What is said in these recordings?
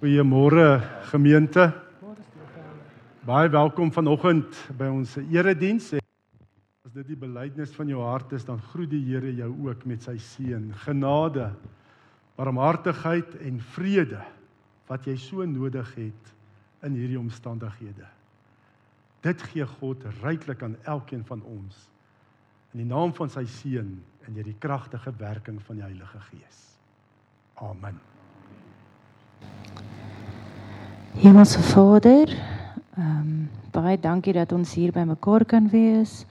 Goeiemôre gemeente. Baie welkom vanoggend by ons erediens. As dit die belydenis van jou hart is, dan groet die Here jou ook met sy seën, genade, barmhartigheid en vrede wat jy so nodig het in hierdie omstandighede. Dit gee God ryklik aan elkeen van ons in die naam van sy seun en deur die kragtige werking van die Heilige Gees. Amen. Hemelse Vader, ehm um, baie dankie dat ons hier by mekaar kan wees.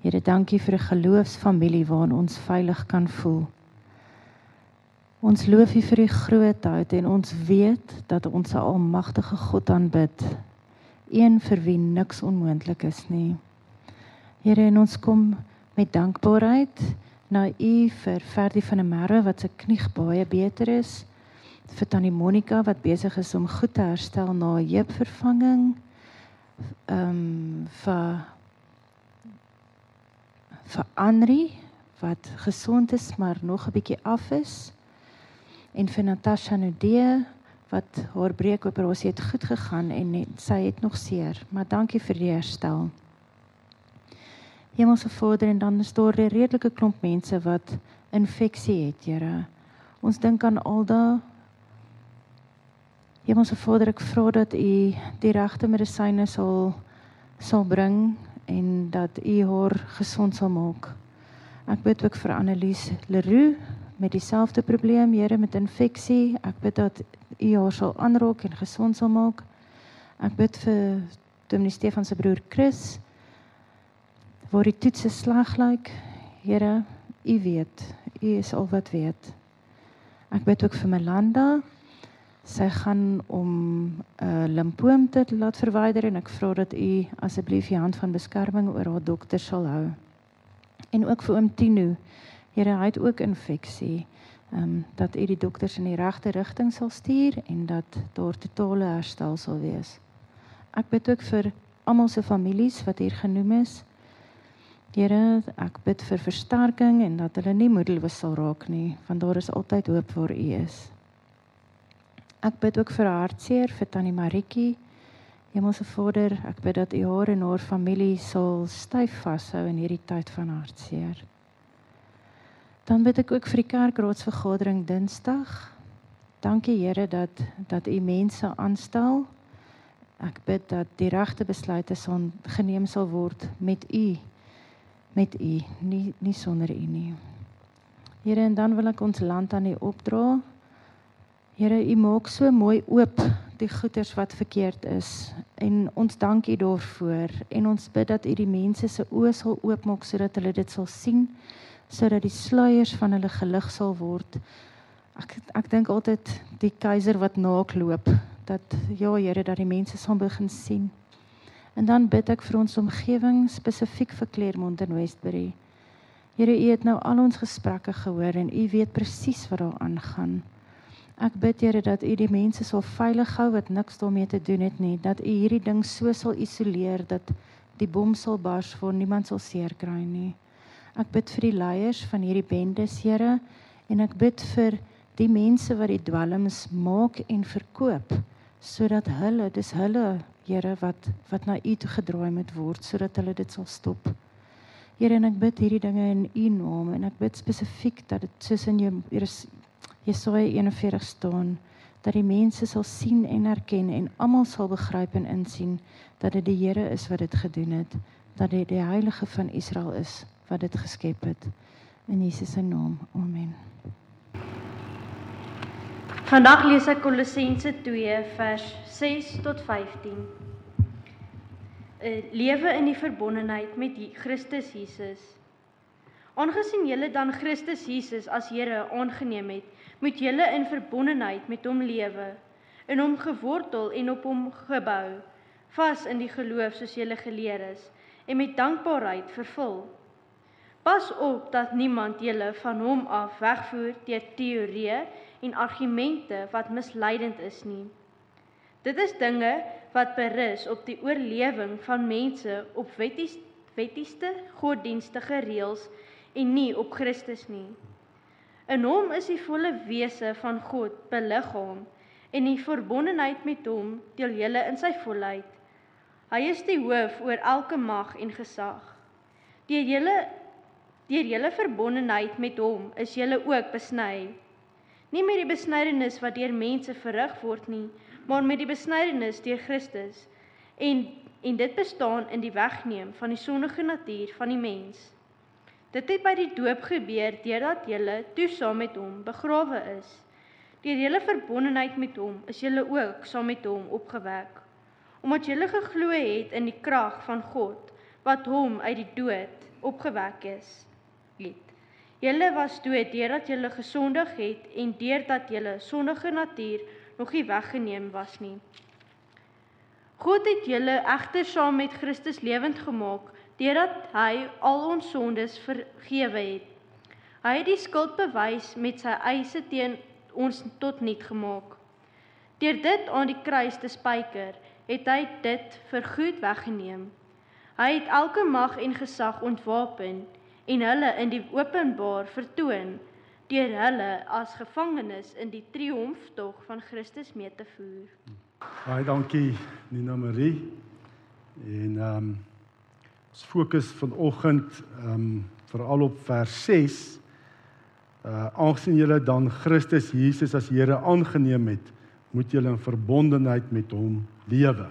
Here, dankie vir 'n geloofsfamilie waarin ons veilig kan voel. Ons loof U vir U grootheid en ons weet dat ons 'n almagtige God aanbid. Een vir wie niks onmoontlik is nie. Here, en ons kom met dankbaarheid na U vir Ferdie van der Merwe wat se knie baie beter is vir tannie Monica wat besig is om goed te herstel na 'n heupvervanging. Ehm um, vir vir Andri wat gesond is maar nog 'n bietjie af is. En vir Natasha Nudee wat haar breekoperasie het goed gegaan en net, sy het nog seer, maar dankie vir die herstel. Hemelse Vader en dan is daar 'n redelike klomp mense wat infeksie het, Here. Ons dink aan aldaar Hemelse Vader, ek vra dat U die regte medisyne sal sal bring en dat U haar gesond sal maak. Ek bid ook vir Annelies Leroux met dieselfde probleem, Here, met infeksie. Ek bid dat U haar sal aanraak en gesond sal maak. Ek bid vir Dominee Stefan se broer Chris waar die toetse sleg lyk. Here, U weet. U is al wat weet. Ek bid ook vir Melanda sy gaan om 'n uh, limfoom te laat verwyder en ek vra dat u asseblief die hand van beskerming oor haar dokter sal hou. En ook vir oom Tino. Here, hy het ook infeksie. Ehm um, dat u die dokters in die regte rigting sal stuur en dat daar totale herstel sal wees. Ek bid ook vir almal se families wat hier genoem is. Here, ek bid vir versterking en dat hulle nie moedeloos sal raak nie, want daar is altyd hoop vir u is. Ek bid ook vir hartseer vir tannie Maritjie. Hemelse Vader, ek bid dat U haar en haar familie sal styf vashou in hierdie tyd van hartseer. Dan bid ek ook vir die kerkraadsvergadering Dinsdag. Dankie Here dat dat U mense aanstel. Ek bid dat die regte besluite sal geneem sal word met U met U, nie nie sonder U nie. Here, en dan wil ek ons land aan U opdra. Here, U maak so mooi oop die goeders wat verkeerd is en ons dank U daarvoor en ons bid dat U die mense se oë sal oopmaak sodat hulle dit sal sien sodat die sluiers van hulle gelig sal word. Ek ek dink altyd die keiser wat naakloop dat ja Here dat die mense sal begin sien. En dan bid ek vir ons omgewing spesifiek vir Claremont en Westbury. Here, U het nou al ons gesprekke gehoor en U weet presies wat daar aangaan. Ek bid Here dat U die mense sal veilig hou wat niks daarmee te doen het nie, dat U hierdie ding so sal isoleer dat die bom sal bars voor niemand sal seer kry nie. Ek bid vir die leiers van hierdie bendes, Here, en ek bid vir die mense wat die dwelms maak en verkoop sodat hulle, dis hulle, Here, wat wat na U toe gedraai moet word sodat hulle dit sal stop. Here, en ek bid hierdie dinge in U naam en ek bid spesifiek dat dit soos in Jesaja 41 staan dat die mense sal sien en erken en almal sal begryp en insien dat dit die Here is wat dit gedoen het, dat dit die heilige van Israel is wat dit geskep het. In Jesus se naam. Amen. Vandag lees ek Kolossense 2 vers 6 tot 15. 'n eh, Lewe in die verbondenheid met Christus Jesus. Aangesien julle dan Christus Jesus as Here aangeneem het, moet julle in verbondenheid met hom lewe, in hom gewortel en op hom gebou, vas in die geloof soos julle geleer is en met dankbaarheid vervul. Pas op dat niemand julle van hom af wegvoer deur teorieë en argumente wat misleidend is nie. Dit is dinge wat berus op die oorlewing van mense op wetties wettieste godsdienstige reëls en nie op Christus nie. In hom is die volle wese van God beliggaam en die verbondenheid met hom deel julle in sy volheid. Hy is die hoof oor elke mag en gesag. Deur julle deur julle verbondenheid met hom is julle ook besny. Nie met die besnydenis wat deur mense verrig word nie, maar met die besnydenis deur Christus en en dit bestaan in die wegneem van die sondige natuur van die mens. Dit het by die doop gebeur deurdat julle toe saam met hom begrawe is. Deur julle verbondenheid met hom is julle ook saam met hom opgewek. Omdat julle geglo het in die krag van God wat hom uit die dood opgewek is. Het. Julle was dood deurdat julle gesondig het en deurdat julle sondige natuur nog nie weggeneem was nie. God het julle egter saam met Christus lewend gemaak deurdat hy al ons sondes vergewe het. Hy het die skuld bewys met sy eise teen ons tot niet gemaak. Deur dit aan die kruis te spyker, het hy dit vir goed weggeneem. Hy het elke mag en gesag ontwapen en hulle in die openbaar vertoon deur hulle as gevangenes in die triomftog van Christus mee te voer. Baie dankie Nina Marie. En ehm um, ons fokus vanoggend ehm um, veral op vers 6. Uh aangesien julle dan Christus Jesus as Here aangeneem het, moet julle in verbondenheid met hom lewe.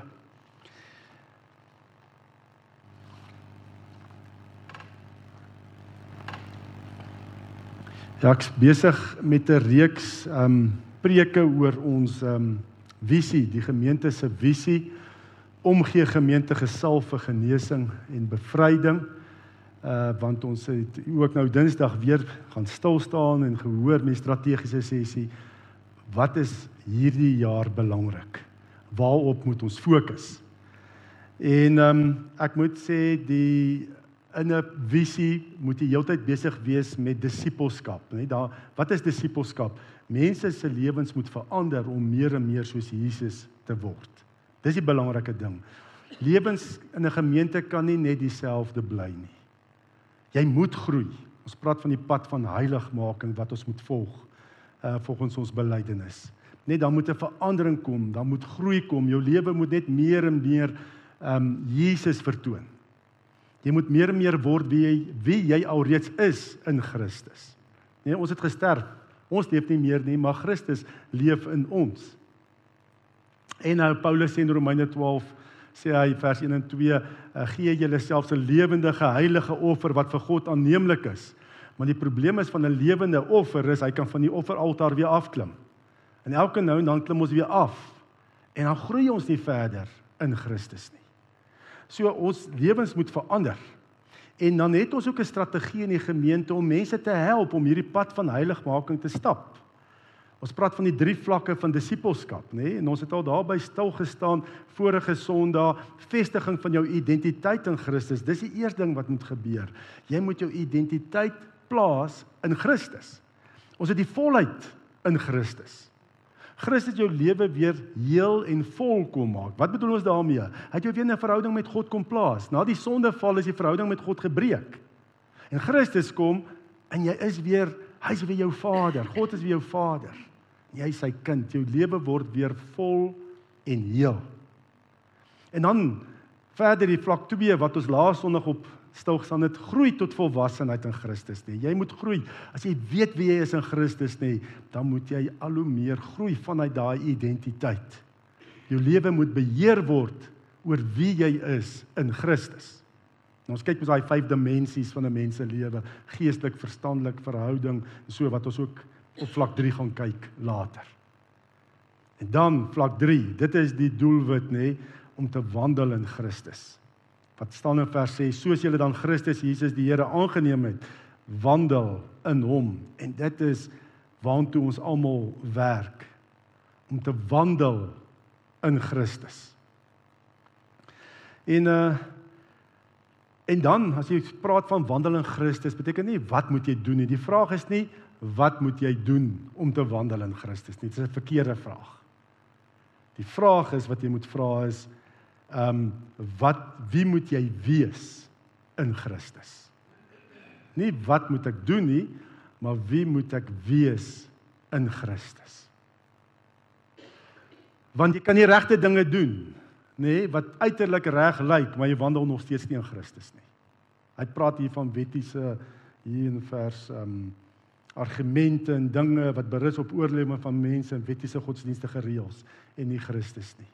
Ja, ek's besig met 'n reeks ehm um, preke oor ons ehm um, visie, die gemeente se visie omgee gemeente gesalf vir genesing en bevryding. Uh want ons het ook nou Dinsdag weer gaan stil staan en gehoor met strategiese sessie wat is hierdie jaar belangrik? Waarop moet ons fokus? En ehm um, ek moet sê die in 'n visie moet jy heeltyd besig wees met disippelskap, né? Daar wat is disippelskap? Mense se lewens moet verander om meer en meer soos Jesus te word. Dis die belangrike ding. Lewens in 'n gemeente kan nie net dieselfde bly nie. Jy moet groei. Ons praat van die pad van heiligmaking wat ons moet volg uh volgens ons belydenis. Net dan moet 'n verandering kom, dan moet groei kom. Jou lewe moet net meer en meer um Jesus vertoon. Jy moet meer en meer word wie jy wie jy alreeds is in Christus. Nee, ons het gesterf Ons leef nie meer nie, maar Christus leef in ons. En nou Paulus sê in Romeine 12 sê hy vers 1 en 2 uh, gee julle selfs 'n lewendige heilige offer wat vir God aanneemlik is. Maar die probleem is van 'n lewende offer is hy kan van die offeraltaar weer afklim. En elke nou en dan klim ons weer af. En dan groei ons nie verder in Christus nie. So ons lewens moet verander. En dan het ons ook 'n strategie in die gemeente om mense te help om hierdie pad van heiligmaking te stap. Ons praat van die drie vlakke van disippelskap, nê? En ons het al daarby stil gestaan vorige Sondag, vestiging van jou identiteit in Christus. Dis die eerste ding wat moet gebeur. Jy moet jou identiteit plaas in Christus. Ons het die volheid in Christus. Christus jou lewe weer heel en vol kom maak. Wat bedoel ons daarmee? Hy het jou weer 'n verhouding met God kom plaas. Na die sondeval is die verhouding met God gebreek. En Christus kom en jy is weer, hy's weer jou Vader. God is weer jou Vader. Jy is sy kind. Jou lewe word weer vol en heel. En dan verder die vlak 2 wat ons laas Sondag op stil gestaan het, groei tot volwassenheid in Christus nie. Jy moet groei. As jy weet wie jy is in Christus nie, dan moet jy al hoe meer groei vanuit daai identiteit. Jou lewe moet beheer word oor wie jy is in Christus. Nou ons kyk met daai vyf dimensies van 'n mens se lewe, geestelik, verstandelik, verhouding, so wat ons ook op vlak 3 gaan kyk later. En dan vlak 3, dit is die doelwit nê om te wandel in Christus. Wat staan in vers 6: Soos julle dan Christus Jesus die Here aangeneem het, wandel in hom. En dit is waantoe ons almal werk om te wandel in Christus. En uh en dan as jy praat van wandel in Christus, beteken nie wat moet jy doen nie. Die vraag is nie wat moet jy doen om te wandel in Christus nie. Dit is 'n verkeerde vraag. Die vraag is wat jy moet vra is ehm um, wat wie moet jy wees in Christus? Nie wat moet ek doen nie, maar wie moet ek wees in Christus? Want jy kan die regte dinge doen, nê, nee, wat uiterlik reg lyk, maar jy wandel nog steeds nie in Christus nie. Hy praat hier van wettiese hier in vers ehm um, argumente en dinge wat berus op oorlewing van mense en wettiese godsdienstige reëls en nie Christus nie.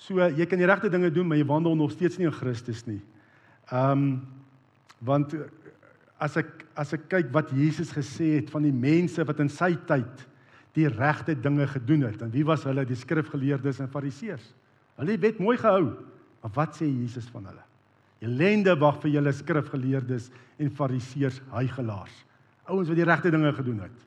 So jy kan die regte dinge doen, maar jy wandel nog steeds nie in Christus nie. Ehm um, want as ek as ek kyk wat Jesus gesê het van die mense wat in sy tyd die regte dinge gedoen het, en wie was hulle? Die skrifgeleerdes en fariseërs. Hulle het wet mooi gehou. Maar wat sê Jesus van hulle? Elende wag vir julle skrifgeleerdes en fariseërs, hygelaars. Ouens wat die regte dinge gedoen het.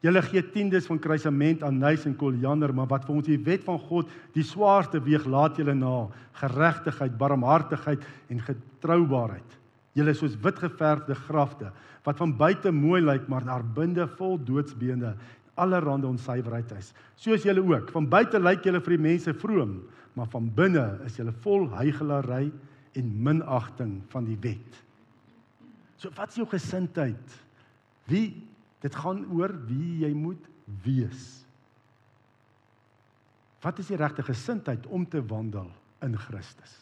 Julle gee tiendes van kruisement aan nys en koljander, maar wat vir ons die wet van God die swaarste weeg, laat julle na geregtigheid, barmhartigheid en getroubaarheid. Julle soos witgeverfde grafte wat van buite mooi lyk, maar daar binne vol doodsbene allerhande onsuiverheid is. Soos julle ook, van buite lyk julle vir die mense vroom, maar van binne is julle vol heigelary en minagting van die wet. So wat is jou gesindheid? Wie dit gaan oor wie jy moet wees. Wat is die regte gesindheid om te wandel in Christus?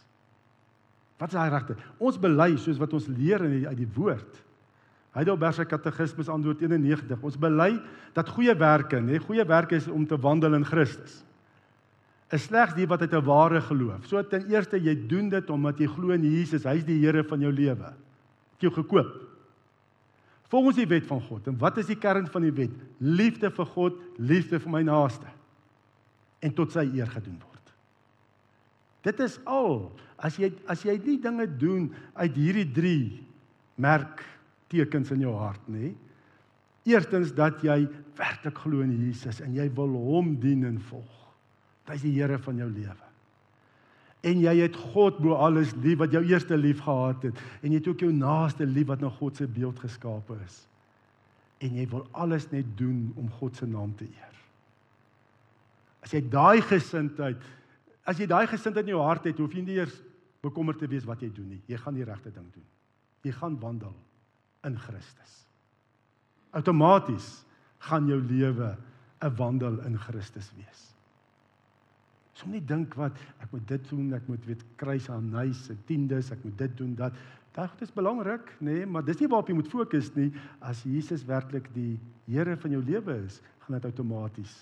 Wat is daai regte? Ons bely soos wat ons leer in die, uit die woord. Heidelberg se katekismes antwoord 91. Ons bely dat goeie werke, nê, goeie werke is om te wandel in Christus. Is slegs die wat uit 'n ware geloof. So ten eerste jy doen dit omdat jy glo in Jesus, hy's die Here van jou lewe. Het jou gekoop. Volgens die wet van God. En wat is die kern van die wet? Liefde vir God, liefde vir my naaste. En tot sy eer gedoen word. Dit is al. As jy as jy nie dinge doen uit hierdie 3 merk tekens in jou hart nê. Eerstens dat jy werklik glo in Jesus en jy wil hom dien en volg. Hy is die Here van jou lewe. En jy het God bo alles lief wat jou eerste lief gehad het en jy het ook jou naaste lief wat na God se beeld geskape is. En jy wil alles net doen om God se naam te eer. As jy daai gesindheid As jy daai gesindheid in jou hart het, hoef jy nie eers bekommerd te wees wat jy doen nie. Jy gaan die regte ding doen. Jy gaan wandel in Christus. Outomaties gaan jou lewe 'n wandel in Christus wees. Som nie dink wat ek moet dit doen, ek moet weet kruis aan huis, se tiendes, ek moet dit doen dat dit is belangrik, nê, nee, maar dis nie waarop jy moet fokus nie. As Jesus werklik die Here van jou lewe is, gaan dit outomaties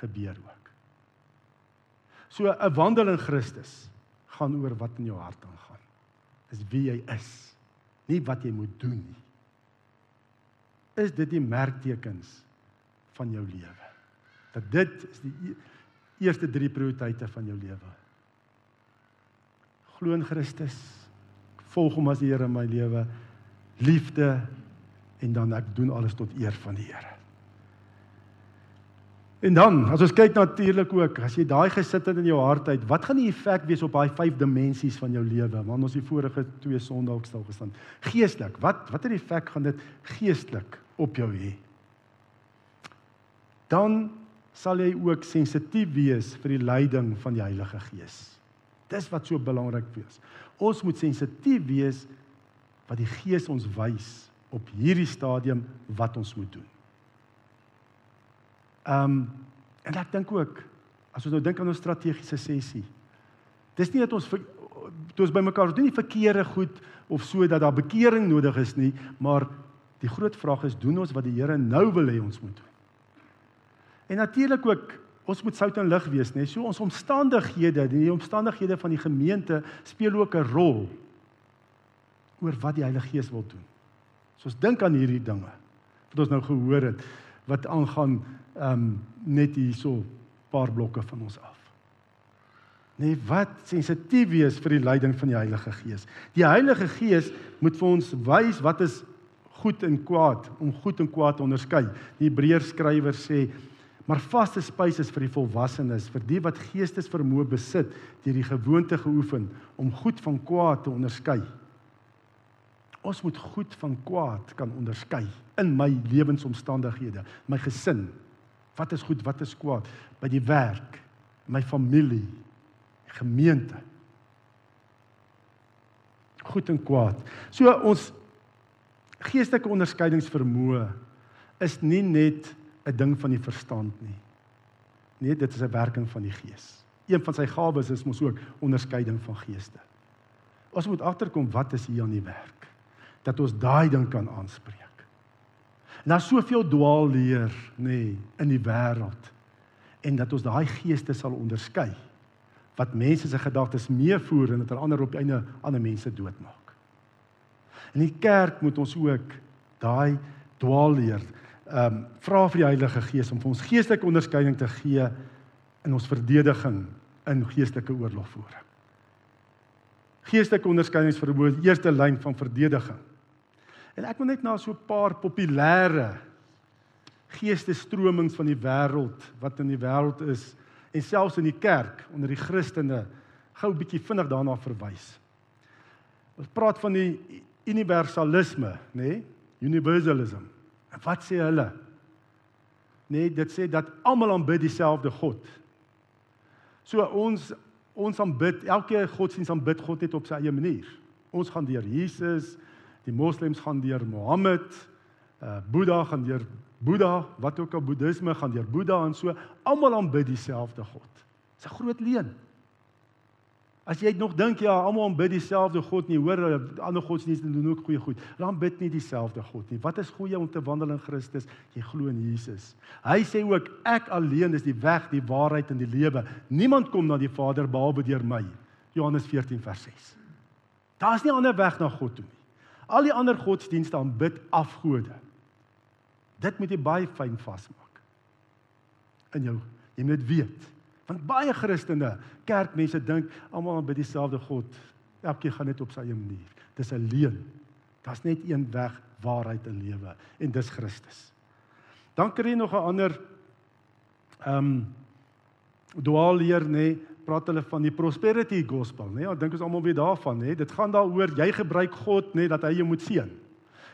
gebeur ook. So 'n wandel in Christus gaan oor wat in jou hart aangaan. Dis wie jy is, nie wat jy moet doen nie. Is dit die merktekens van jou lewe? Dat dit is die eerste drie prioriteite van jou lewe. Glo in Christus, volg hom as die Here in my lewe, liefde en dan ek doen alles tot eer van die Here. En dan, as ons kyk natuurlik ook, as jy daai gesit het in jou hart uit, wat gaan die effek wees op daai vyf dimensies van jou lewe? Want ons het vorige twee Sondae ook stil gestaan. Geestelik, wat watter effek gaan dit geestelik op jou hê? Dan sal jy ook sensitief wees vir die leiding van die Heilige Gees. Dis wat so belangrik is. Ons moet sensitief wees wat die Gees ons wys op hierdie stadium wat ons moet doen. Ehm um, en ek dink ook as ons nou dink aan ons strategiese sessie. Dis nie dat ons toe ons bymekaar doen nie verkeerde goed of so dat daar bekering nodig is nie, maar die groot vraag is doen ons wat die Here nou wil hê ons moet doen. En natuurlik ook ons moet sout en lig wees, nê? So ons omstandighede, die omstandighede van die gemeente speel ook 'n rol oor wat die Heilige Gees wil doen. So ons dink aan hierdie dinge wat ons nou gehoor het wat aangaan ehm um, net hierso paar blokke van ons af. Nee, wat sensitief wees vir die leiding van die Heilige Gees. Die Heilige Gees moet vir ons wys wat is goed en kwaad om goed en kwaad te onderskei. Die Hebreërs skrywer sê maar vaste spys is vir die volwassenes, vir die wat geestesvermoë besit deur die gewoonte geoefen om goed van kwaad te onderskei. Ons moet goed van kwaad kan onderskei in my lewensomstandighede, my gesin. Wat is goed, wat is kwaad by die werk, my familie, gemeente. Goed en kwaad. So ons geestelike onderskeidingsvermoë is nie net 'n ding van die verstand nie. Nee, dit is 'n werking van die Gees. Een van sy gawes is mos ook onderskeiding van geeste. Ons moet agterkom wat is hier aan die werk dat ons daai ding kan aanspreek. Daar's soveel dwaalleer nê nee, in die wêreld en dat ons daai geeste sal onderskei wat mense se gedagtes meevoer en dat ander op die einde ander mense doodmaak. In die kerk moet ons ook daai dwaalleer ehm um, vra vir die Heilige Gees om vir ons geestelike onderskeiding te gee in ons verdediging in geestelike oorlogvoering. Geestelike onderskeidingsvermoë is die eerste lyn van verdediging. En ek wil net na so 'n paar populêre geestestromings van die wêreld wat in die wêreld is en selfs in die kerk onder die Christene gou 'n bietjie vinnig daarna verwys. Ons praat van die universalisme, nê? Nee? Universalism. En wat sê hulle? Nee, dit sê dat almal aanbid dieselfde God. So ons ons aanbid elke godsdienst aanbid God net op sy eie manier. Ons gaan deur Jesus, die moslems gaan deur Mohammed, uh Boeddha gaan deur Boeddha, wat ook al boeddhisme gaan deur Boeddha en so, almal aanbid dieselfde God. Dis 'n groot leuen. As jy nog dink ja, almal aanbid dieselfde God nie, hoor, ander godsdienste doen ook goeie goed. Dan bid nie dieselfde God nie. Wat is goeie om te wandel in Christus? Jy glo in Jesus. Hy sê ook ek alleen is die weg, die waarheid en die lewe. Niemand kom na die Vader behalwe deur my. Johannes 14 vers 6. Daar's nie ander weg na God toe nie. Al die ander godsdienste aanbid afgode. Dit moet jy baie fyn vasmaak. In jou, jy moet weet. Want baie Christene, kerkmense dink almal aanbid dieselfde God. Elkeen gaan net op sy eie manier. Dis 'n leuen. Daar's net een weg, waarheid en lewe en dis Christus. Dan kry jy nog 'n ander ehm um, dual leer nê, nee, praat hulle van die prosperity gospel, nê? Nee, ek dink ons almal weet daarvan, nê? Nee. Dit gaan daaroor jy gebruik God net dat hy jou moet seën.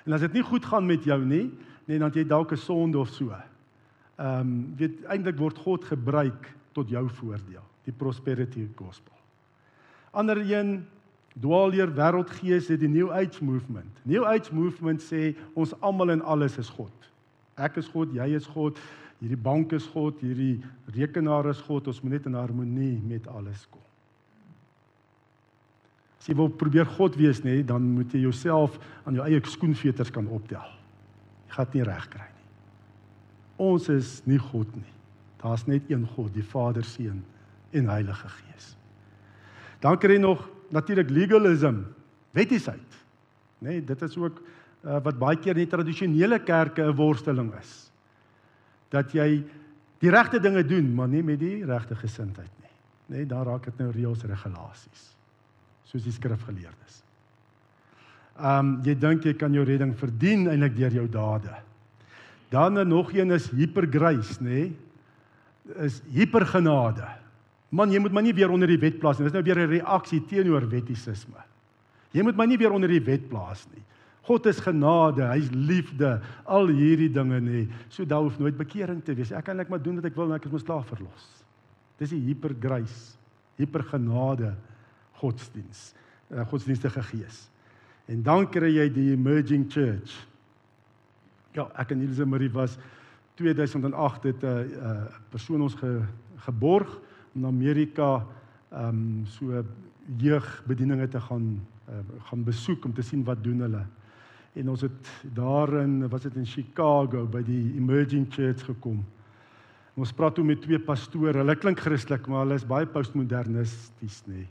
En as dit nie goed gaan met jou nie, nee, dan jy dalk 'n sonde of so. Ehm um, weet eintlik word God gebruik tot jou voordeel, die prosperity gospel. Ander een dwaalleer wêreldgees het die new age movement. New age movement sê ons almal en alles is God. Ek is God, jy is God, hierdie bank is God, hierdie rekenaar is God, ons moet net in harmonie met alles kom. As jy wil probeer God wees nê, dan moet jy jouself aan jou eie skoenveters kan optel. Jy gaan dit nie reg kry nie. Ons is nie God nie. Daar's net een God, die Vader, Seun en Heilige Gees. Dan kry jy nog natuurlik legalism, wettigheid. Nê, nee, dit is ook uh, wat baie keer in die tradisionele kerke 'n worsteling is. Dat jy die regte dinge doen, maar nie met die regte gesindheid nie. Nê, nee, daar raak dit nou reëls regulasies. Soos die skrifgeleerdes. Ehm um, jy dink jy kan jou redding verdien eintlik deur jou dade. Dan nog een is hypergrace, nê? Nee? Is hipergenade. Man, jy moet my nie weer onder die wet plaas nie. Dis nou weer 'n reaksie teenoor wettisisme. Jy moet my nie weer onder die wet plaas nie. God is genade, hy's liefde, al hierdie dinge nê. So daar hoef nooit bekering te wees. Ek kan net maar doen wat ek wil en ek is mos klaar verlos. Dis die hypergrace, hypergenade godsdiens, uh, godsdienstige gees. En dan kry jy die emerging church. Ja, ek en Elise Marie was 2008 het 'n uh, uh, persoon ons ge, geborg in Amerika ehm um, so jeugbedieninge te gaan uh, gaan besoek om te sien wat doen hulle. En ons het daarin was dit in Chicago by die Emerging Church gekom. En ons praat toe met twee pastore. Hulle klink Christelik, maar hulle is baie postmodernisties nê.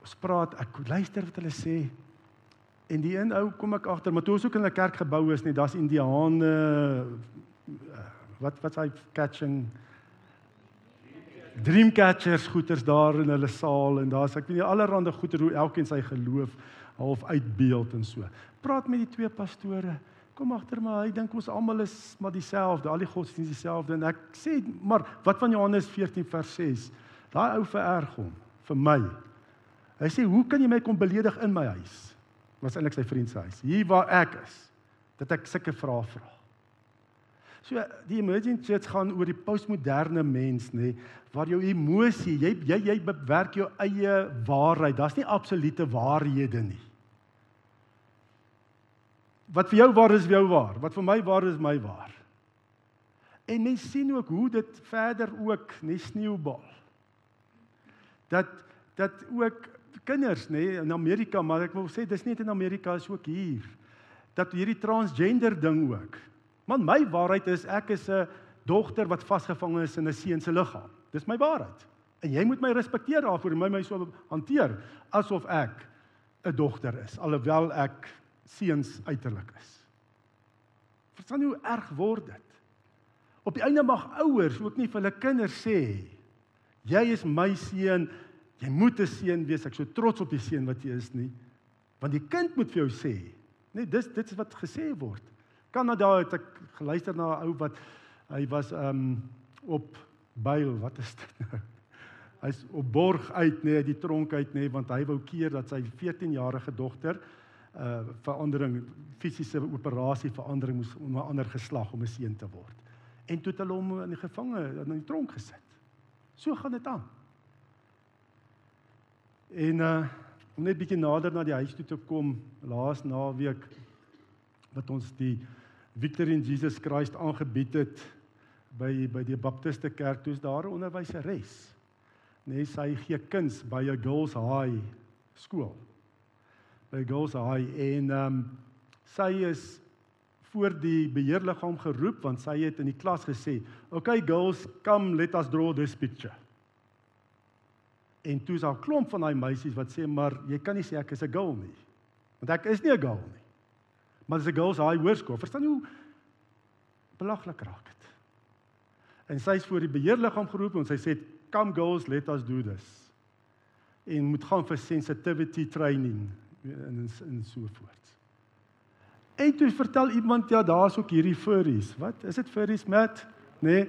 Ons praat, ek luister wat hulle sê. En die een ou kom ek agter, maar toe ons ook in 'n kerk gebou is, nee, daar's Indiane wat wat hy catching dreamcatchers goeters daar in hulle saal en daar's ek weet nie allerhande goeter hoe elkeen sy geloof half uitbeeld en so. Praat met die twee pastore. Kom agter my, hy dink ons almal is maar dieselfde, al die godsdienste dieselfde en ek sê maar wat van Johannes 14 vers 6? Daai ou vererg hom vir my. Hy sê, "Hoe kan jy my kom beledig in my huis?" Was eintlik sy vriend se huis. Hier waar ek is. Dat ek sulke vrae vra. So die emerging church gaan oor die postmoderne mens nê waar jou emosie, jy jy jy bewerk jou eie waarheid. Daar's nie absolute waarhede nie. Wat vir jou waar is, vir jou waar. Wat vir my waar is, my waar. En mens sien ook hoe dit verder ook net sneeubal. Dat dat ook kinders nê nee, in Amerika, maar ek wil sê dis nie net in Amerika, is ook hier. Dat hierdie transgender ding ook. Man, my waarheid is ek is 'n dogter wat vasgevang is in 'n seun se liggaam. Dis my waarheid. En jy moet my respekteer daarvoor en my my so hanteer asof ek 'n dogter is alhoewel ek seuns uiterlik is. Verstaan jy hoe erg word dit? Op die einde mag ouers ook nie vir hulle kinders sê jy is my seun, jy moet 'n seun wees, ek so trots op die seun wat jy is nie. Want die kind moet vir jou sê, nee, dis dit is wat gesê word. Kanada het ek geluister na 'n ou wat hy was um op byl, wat is dit nou? Hy's op borg uit nê, nee, die tronk uit nê, nee, want hy wou keer dat sy 14-jarige dogter uh verandering fisiese operasie verandering moes om 'n ander geslag om 'n seun te word. En toe het hulle hom in die gevange in die tronk gesit. So gaan dit aan. En uh om net bietjie nader na die huis toe te kom laas naweek wat ons die Victory in Jesus Christ aangebied het by by die Baptiste kerk toe's daar 'n onderwyseres. Nee, sy gee kuns by 'n girls high skool by Girls High en ehm um, sy is voor die beheerliggaam geroep want sy het in die klas gesê, "Okay girls, come let us draw this picture." En toe is daar 'n klomp van daai meisies wat sê, "Maar jy kan nie sê ek is 'n girl nie." Want ek is nie 'n girl nie. Maar dis 'n Girls High hoërskool. Verstaan jy hoe belaglik raak dit? En sy is voor die beheerliggaam geroep en sy sê, "Come girls, let us do this." En moet gaan vir sensitivity training en en so voort. En toe vertel iemand ja, daar's ook hierdie furries. Wat is dit furries met? Nê? Nee,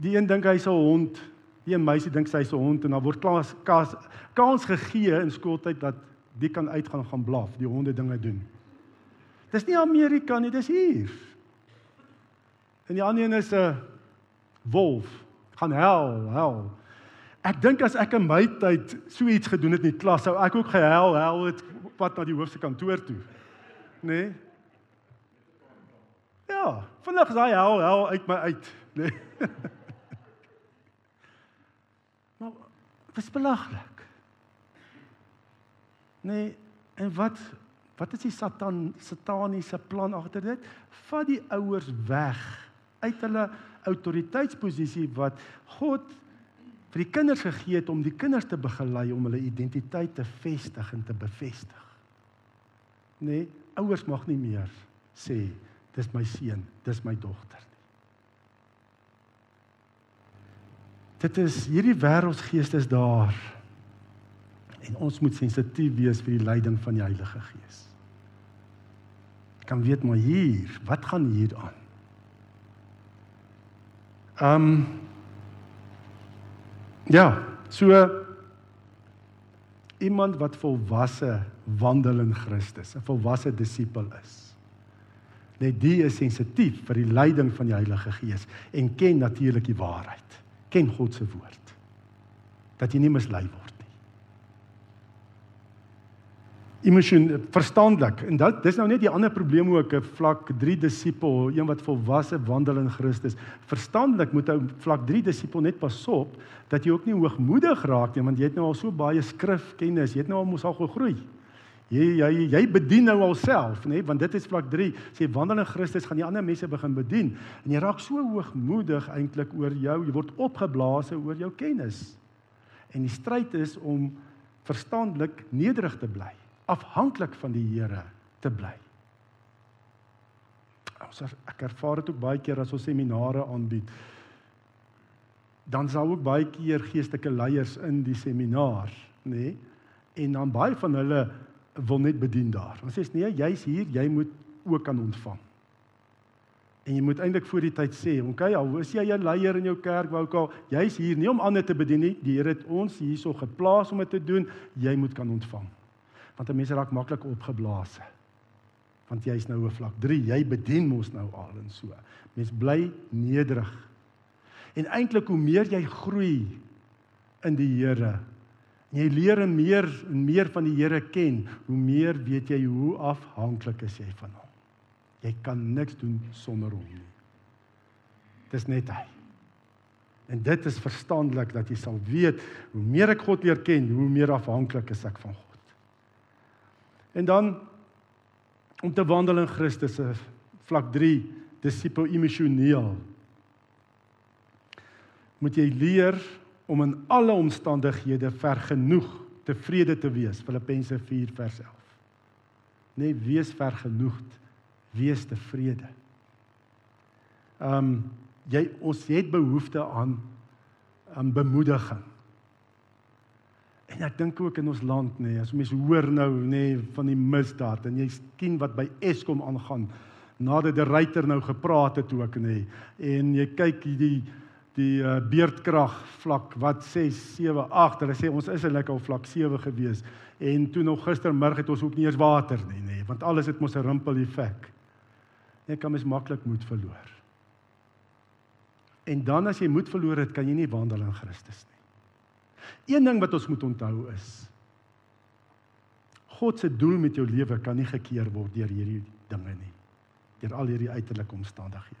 die een dink hy's 'n hond, die een meisie dink sy's 'n hond en dan word klas kas kans gegee in skooltyd dat die kan uitgaan gaan blaf, die honde dinge doen. Dis nie Amerika nie, dis hier. En die ander een is 'n wolf. Gaan hel, hel. Ek dink as ek in my tyd so iets gedoen het in die klas, sou ek ook gehuil, hel het pad na die hoofse kantoor toe. Nê? Nee? Ja, vinnig is daai hel hel uit my uit, nê? Nee? maar dit is belaglik. Nee, en wat wat is die satan sataniese plan agter dit? Vat die ouers weg uit hulle autoriteitsposisie wat God vir die kinders gegee het om die kinders te begelei om hulle identiteit te vestig en te bevestig nê, nee, ouers mag nie meer sê dis my seun, dis my dogter nie. Dit is hierdie wêreldsgees is daar. En ons moet sensitief wees vir die leiding van die Heilige Gees. Kan weet maar hier, wat gaan hier aan? Ehm um, Ja, so iemand wat volwasse wandel in Christus, 'n volwasse disipel is. Net die is sensitief vir die leiding van die Heilige Gees en ken natuurlik die waarheid. Ken God se woord. Dat jy nie mislei word emosion verstandelik en dit dis nou net die ander probleem ook 'n vlak 3 disipel een wat volwasse wandel in Christus. Verstandelik moet ou vlak 3 disipel net pasop dat jy ook nie hoogmoedig raak nie want jy het nou al so baie skrifkennis jy het nou al mos al gegroei. Jy jy jy bedien nou alself nê want dit is vlak 3 sê wandel in Christus gaan jy ander mense begin bedien. En jy raak so hoogmoedig eintlik oor jou jy word opgeblaas oor jou kennis. En die stryd is om verstandelik nederig te bly afhanklik van die Here te bly. Ons ek ervaar dit ook baie keer as ons seminare aanbied. Dan sal ook baie keer geestelike leiers in die seminar, nê? Nee? En dan baie van hulle wil net bedien daar. Ons sê nee, jy's hier, jy moet ook kan ontvang. En jy moet eintlik voor die tyd sê, okay, al is jy 'n leier in jou kerk, wou ek al, jy's hier nie om ander te bedien nie. Die Here het ons hierso geplaas om dit te doen. Jy moet kan ontvang want 'n mens raak maklik opgeblaas. Want jy's nou op vlak 3, jy bedien mos nou al en so. Mens bly nederig. En eintlik hoe meer jy groei in die Here, jy leer en meer en meer van die Here ken, hoe meer weet jy hoe afhanklik is jy van hom. Jy kan niks doen sonder hom nie. Dis net hy. En dit is verstandelik dat jy sal weet hoe meer ek God leer ken, hoe meer afhanklik is ek van God. En dan om te wandel in Christus se vlak 3, disipel emosioneel. Moet jy leer om in alle omstandighede vergenoeg tevrede te wees. Filippense 4 vers 11. Nee, wees vergenoegd, wees tevrede. Ehm um, jy ons het behoefte aan aan bemoediging. En ek dink ook in ons land nê, as mense hoor nou nê van die misdaad en jy sien wat by Eskom aangaan nadat die ryter nou gepraat het ook nê en jy kyk hierdie die uh, beerdkrag vlak wat 6 7 8 hulle sê ons is eintlik al vlak 7 gewees en toe nog gistermiddag het ons ook nie eens water nie nê want alles het mos 'n rimpel effek. Jy kan mens maklik moed verloor. En dan as jy moed verloor het, kan jy nie wandel in Christus nie. Een ding wat ons moet onthou is God se doel met jou lewe kan nie gekeer word deur hierdie dinge nie. Deur al hierdie uiterlike omstandighede.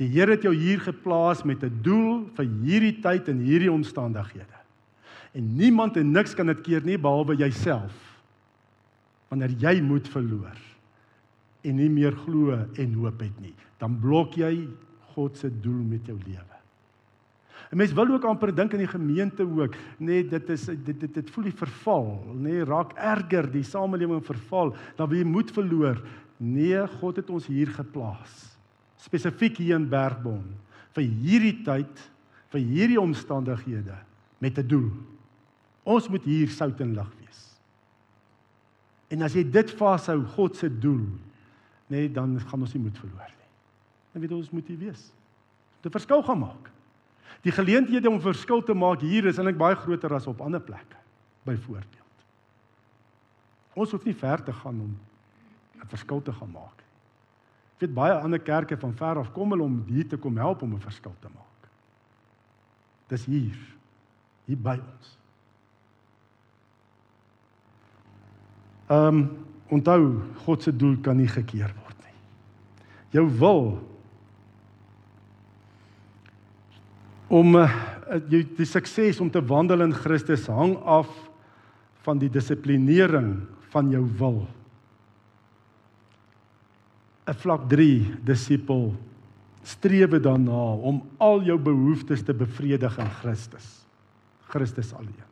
Die Here het jou hier geplaas met 'n doel vir hierdie tyd en hierdie omstandighede. En niemand en niks kan dit keer nie behalwe jouself. Wanneer jy moed verloor en nie meer glo en hoop het nie, dan blok jy God se doel met jou lewe. 'n Mens wil ook amper dink in die gemeente ook, nê, nee, dit is dit dit dit voel die verval, nê, nee, raak erger, die samelewing verval, dan wie moet verloor. Nee, God het ons hier geplaas spesifiek hier in Bergbon vir hierdie tyd, vir hierdie omstandighede met 'n doel. Ons moet hier sout en lig wees. En as jy dit vashou, God se doel, nê, nee, dan gaan ons nie moed verloor nie. Dan weet ons moet hier wees. Om 'n verskil gaan maak. Die geleenthede om verskil te maak hier is eintlik baie groter as op ander plekke. Byvoorbeeld. Ons hoef nie ver te gaan om 'n verskil te gaan maak. Ek weet baie ander kerke van ver af kom hulle om hier te kom help om 'n verskil te maak. Dis hier. Hier by ons. Ehm um, onthou God se doel kan nie gekeer word nie. Jou wil om uh, jou die sukses om te wandel in Christus hang af van die dissiplinering van jou wil. 'n vlak 3 disipel strewe daarna om al jou behoeftes te bevredig in Christus. Christus alleen.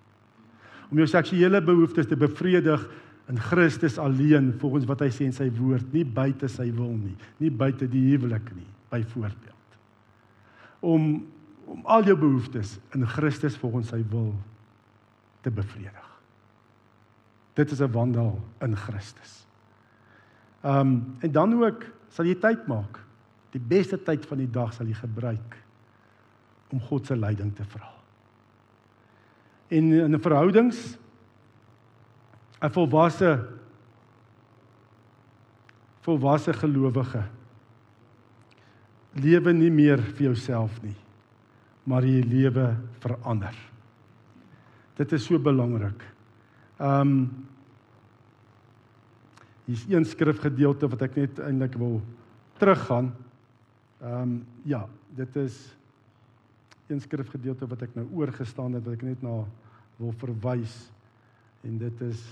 Om jou seksuele behoeftes te bevredig in Christus alleen volgens wat hy sê in sy woord, nie buite sy wil nie, nie buite die huwelik nie, byvoorbeeld. Om om al jou behoeftes in Christus volgens sy wil te bevredig. Dit is 'n wandel in Christus. Ehm um, en dan ook sal jy tyd maak. Die beste tyd van die dag sal jy gebruik om God se leiding te vra. En in 'n verhoudings 'n volwasse volwasse gelowige lewe nie meer vir jouself nie, maar jy lewe vir ander. Dit is so belangrik. Ehm um, Hier's een skrifgedeelte wat ek net eintlik wil teruggaan. Ehm um, ja, dit is een skrifgedeelte wat ek nou oorgestaan het wat ek net na wil verwys. En dit is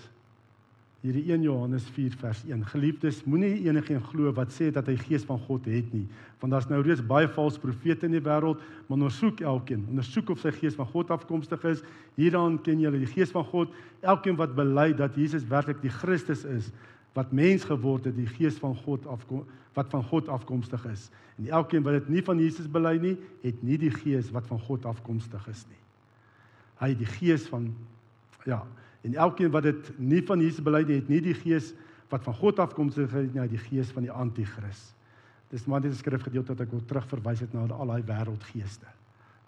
hierdie 1 Johannes 4 vers 1. Geliefdes, moenie enigiemand glo wat sê dat hy gees van God het nie, want daar's nou reeds baie valse profete in die wêreld, maar ondersoek elkeen, ondersoek of sy gees van God afkomstig is. Hieraan ken julle die gees van God. Elkeen wat bely dat Jesus werklik die Christus is, wat mens geword het, die gees van God afkom wat van God afkomstig is. En elkeen wat dit nie van Jesus bely nie, het nie die gees wat van God afkomstig is nie. Hy het die gees van ja, en elkeen wat dit nie van Jesus bely nie, het nie die gees wat van God nie, hy het die gees van die anti-kris. Dis maar dit is skrifgedeelte wat ek wil terugverwys het na al daai wêreldgeeste,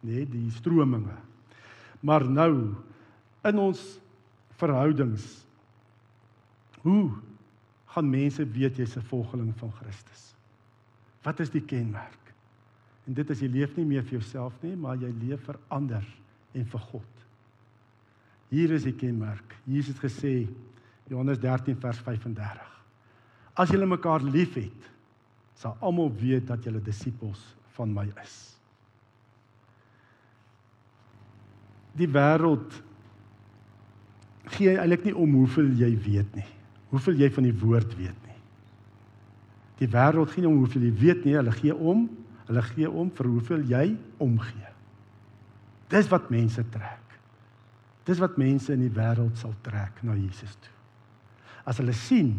nê, nee, die strominge. Maar nou in ons verhoudings hoe gaan mense weet jy's 'n volgeling van Christus. Wat is die kenmerk? En dit is jy leef nie meer vir jouself nie, maar jy leef vir ander en vir God. Hier is die kenmerk. Jesus het gesê Johannes 13 vers 35. As julle mekaar liefhet, sal almal weet dat julle disippels van my is. Die wêreld gee eintlik nie om hoeveel jy weet nie. Hoeveel jy van die woord weet nie. Die wêreld gee nie om hoeveel jy weet nie, hulle gee om, hulle gee om vir hoeveel jy omgee. Dis wat mense trek. Dis wat mense in die wêreld sal trek na Jesus toe. As hulle sien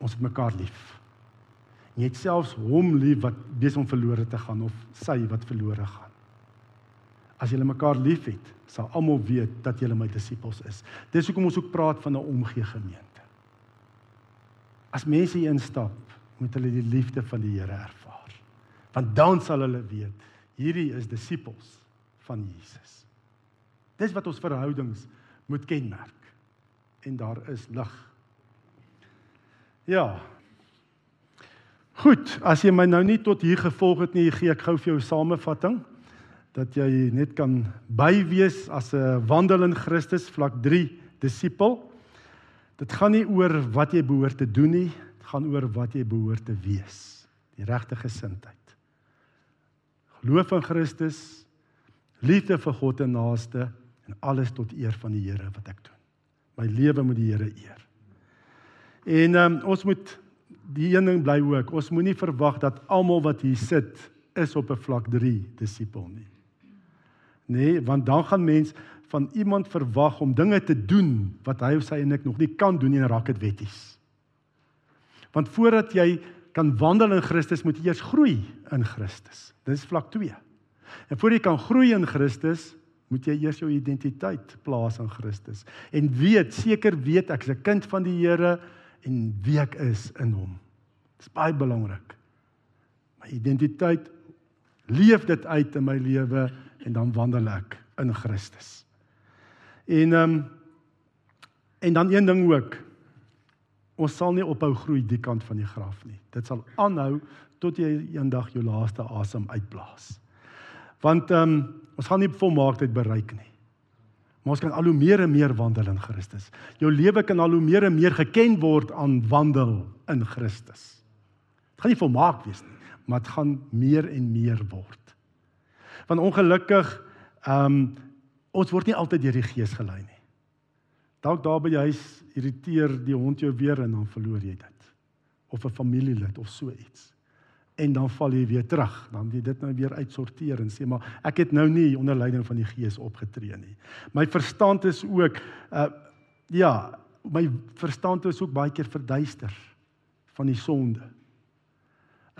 ons het mekaar lief. En jy het selfs hom lief wat besig om verlore te gaan of sy wat verlore gaan. As julle mekaar liefhet, sal almal weet dat julle my disippels is. Dis hoekom ons ook praat van 'n omgee gemeente. As mense hier instap, moet hulle die liefde van die Here ervaar. Want dan sal hulle weet hierdie is disippels van Jesus. Dis wat ons verhoudings moet kenmerk. En daar is lig. Ja. Goed, as jy my nou nie tot hier gevolg het nie, gee ek gou vir jou 'n samevatting dat jy net kan bywees as 'n wandel in Christus vlak 3 disipel. Dit gaan nie oor wat jy behoort te doen nie, dit gaan oor wat jy behoort te wees. Die regte gesindheid. Geloof in Christus, liefde vir God en naaste en alles tot eer van die Here wat ek doen. My lewe moet die Here eer. En um, ons moet die een ding bly ook. Ons moenie verwag dat almal wat hier sit is op 'n vlak 3 disipel nie nee, want dan gaan mens van iemand verwag om dinge te doen wat hy of sy eintlik nog nie kan doen nie en raak dit wetties. Want voordat jy kan wandel in Christus, moet jy eers groei in Christus. Dis vlak 2. En voor jy kan groei in Christus, moet jy eers jou identiteit plaas in Christus en weet, seker weet ek is 'n kind van die Here en wie ek is in hom. Dis baie belangrik. My identiteit leef dit uit in my lewe en dan wandel ek in Christus. En ehm um, en dan een ding ook. Ons sal nie ophou groei die kant van die graf nie. Dit sal aanhou tot jy eendag jou laaste asem uitblaas. Want ehm um, ons gaan nie volmaaktheid bereik nie. Maar ons kan al hoe meer en meer wandel in Christus. Jou lewe kan al hoe meer en meer geken word aan wandel in Christus. Dit gaan nie volmaak wees nie, maar dit gaan meer en meer word. Want ongelukkig ehm um, ons word nie altyd deur die gees gelei nie. Dalk daar by die huis irriteer die hond jou weer en dan verloor jy dit. Of 'n familielid of so iets. En dan val jy weer terug. Dan jy dit nou weer uitsorteer en sê maar ek het nou nie onder leiding van die gees opgetree nie. My verstand is ook uh ja, my verstand is ook baie keer verduister van die sonde.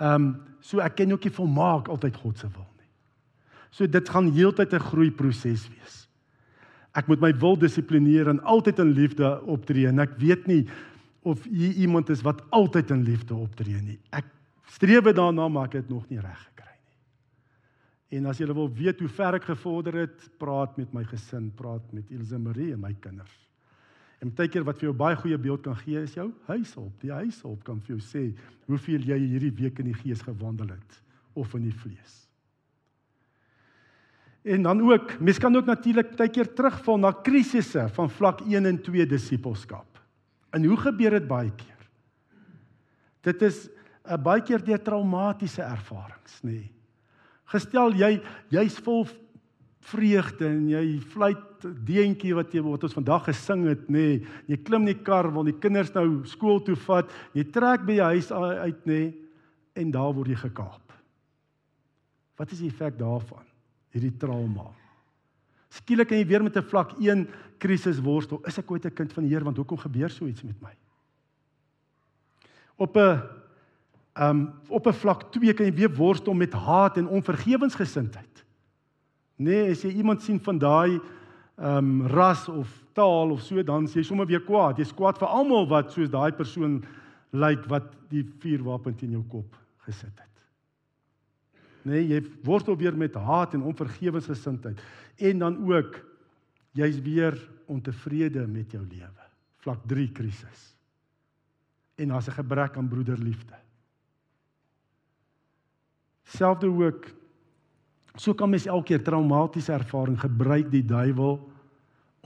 Ehm um, so ek ken ook nie volmaak altyd God se wil. So dit gaan heeltyd 'n groeiproses wees. Ek moet my wil dissiplineer en altyd in liefde optree en ek weet nie of jy iemand is wat altyd in liefde optree nie. Ek streef daarna maar ek het nog nie reg gekry nie. En as jy wil weet hoe ver ek gevorder het, praat met my gesin, praat met Ilse Marie en my kinders. En baie keer wat vir jou baie goeie beeld kan gee is jou huishulp. Die huishulp kan vir jou sê hoeveel jy hierdie week in die gees gewandel het of in die vlees. En dan ook, mens kan ook natuurlik baie keer terugval na krisisse van vlak 1 en 2 disippelskap. En hoe gebeur dit baie keer? Dit is uh, baie keer deur traumatiese ervarings, nê. Nee. Gestel jy jy's vol vreugde en jy fluit deentjie wat jy wat ons vandag gesing het, nê. Nee. Jy klim in die kar wil die kinders nou skool toe vat. Jy trek by jou huis uit, nê, nee, en daar word jy gekaap. Wat is die effek daarvan? hierdie trauma. Skielik kan jy weer met 'n vlak 1 krisis worstel. Is ek ooit 'n kind van die Here want hoekom gebeur so iets met my? Op 'n um op 'n vlak 2 kan jy weer worstel met haat en onvergewensgesindheid. Nee, as jy iemand sien van daai um ras of taal of so dan sê jy sommer weer kwaad. Jy's kwaad vir almal wat soos daai persoon lyk wat die vuurwapen teen jou kop gesit het. Nee, jy worstel weer met haat en onvergewensgesindheid. En dan ook jy's weer ontevrede met jou lewe. Vlak 3 krisis. En daar's 'n gebrek aan broederliefde selfde ook so kan mens elke keer traumatiese ervaring gebruik die duiwel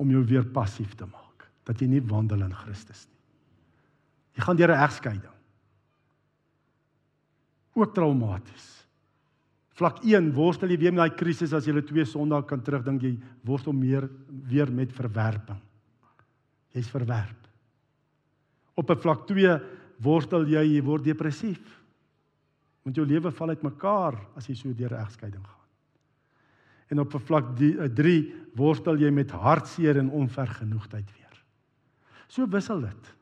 om jou weer passief te maak dat jy nie wandel in Christus nie jy gaan deur 'n egskeiding ook traumaties Vlak 1 worstel jy weer met daai krisis as jy twee Sondae kan terugdink jy worstel meer weer met verwerping. Jy's verwerp. Op 'n vlak 2 worstel jy jy word depressief. Want jou lewe val uitmekaar as jy so deur 'n egskeiding gaan. En op vlak 3 eh, worstel jy met hartseer en onvergenoegdheid weer. So wissel dit.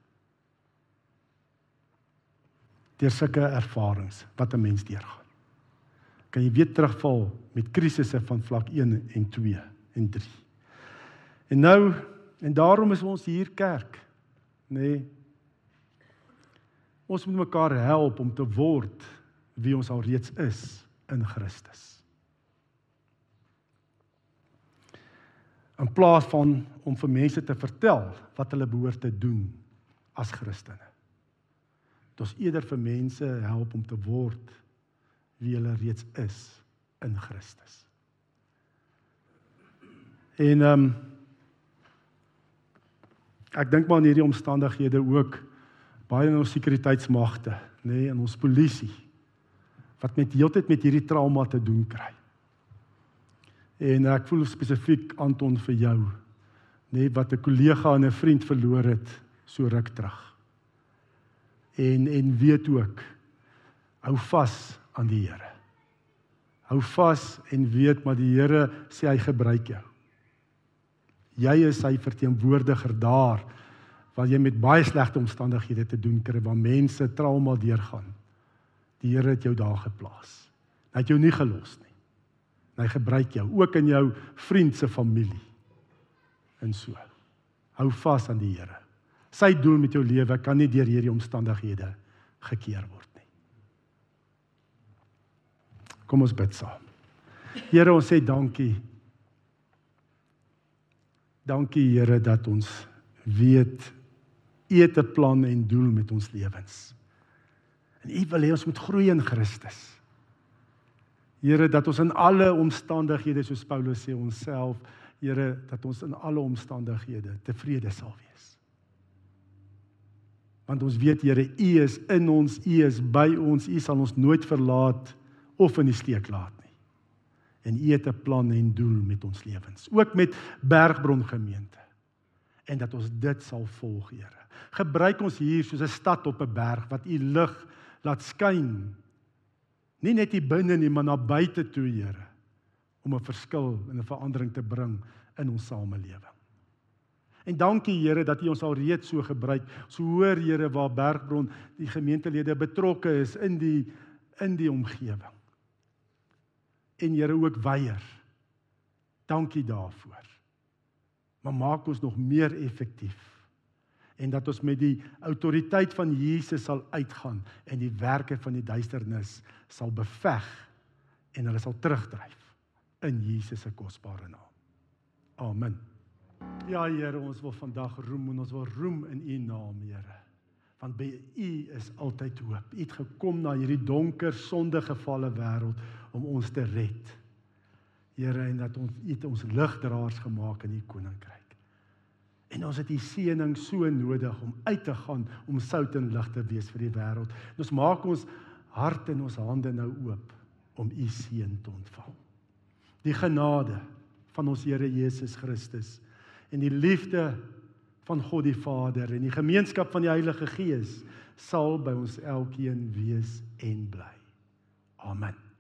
Deur sulke ervarings wat 'n mens deurgaan. Kan jy weer terugval met krisisse van vlak 1 en 2 en 3. En nou en daarom is ons hier kerk, nê? Nee, ons moet mekaar help om te word wie ons al reeds is in Christus. in plaas van om vir mense te vertel wat hulle behoort te doen as Christene. Dit ons eerder vir mense help om te word wie hulle reeds is in Christus. En ehm um, ek dink maar in hierdie omstandighede ook baie in ons sekuriteitsmagte, nê, nee, in ons polisie wat met heeltyd met hierdie trauma te doen kry. En ek voel spesifiek Anton vir jou, nê, nee, wat 'n kollega en 'n vriend verloor het so ruk terug. En en weet ook hou vas aan die Here. Hou vas en weet maar die Here sê hy gebruik jou. Jy is sy verteenwoordiger daar waar jy met baie slegte omstandighede te doen kry waar mense trauma deurgaan. Die Here het jou daar geplaas. Hy het jou nie gelos nie. Hy gebruik jou ook in jou vriend se familie. En so. Hou vas aan die Here. Sy doel met jou lewe kan nie deur hierdie omstandighede gekeer word. Kom ons bid saam. Here, ons sê dankie. Dankie Here dat ons weet U het 'n plan en doel met ons lewens. En U wil hê ons moet groei in Christus. Here, dat ons in alle omstandighede soos Paulus sê onsself, Here, dat ons in alle omstandighede tevrede sal wees. Want ons weet Here, U is in ons, U is by ons, U sal ons nooit verlaat of in die steek laat nie. En U het 'n plan en doel met ons lewens, ook met Bergbron gemeente. En dat ons dit sal volg, Here. Gebruik ons hier soos 'n stad op 'n berg wat U lig laat skyn. Nie net hier binne nie, maar na buite toe, Here, om 'n verskil en 'n verandering te bring in ons samelewing. En dankie Here dat U ons al reeds so gebruik. So hoor Here waar Bergbron die gemeentelede betrokke is in die in die omgewing en Here ook weier. Dankie daarvoor. Maar maak ons nog meer effektief en dat ons met die autoriteit van Jesus sal uitgaan en die werke van die duisternis sal beveg en hulle sal terugdryf in Jesus se kosbare naam. Amen. Ja Here, ons wil vandag roem en ons wil roem in U naam, Here. Want by U is altyd hoop. U het gekom na hierdie donker, sondegevalle wêreld om ons te red. Here en dat ons het ons ligdraers gemaak in u koninkryk. En ons het u seëning so nodig om uit te gaan om sout en lig te wees vir die wêreld. Ons maak ons hart en ons hande nou oop om u seën te ontvang. Die genade van ons Here Jesus Christus en die liefde van God die Vader en die gemeenskap van die Heilige Gees sal by ons elkeen wees en bly. Amen.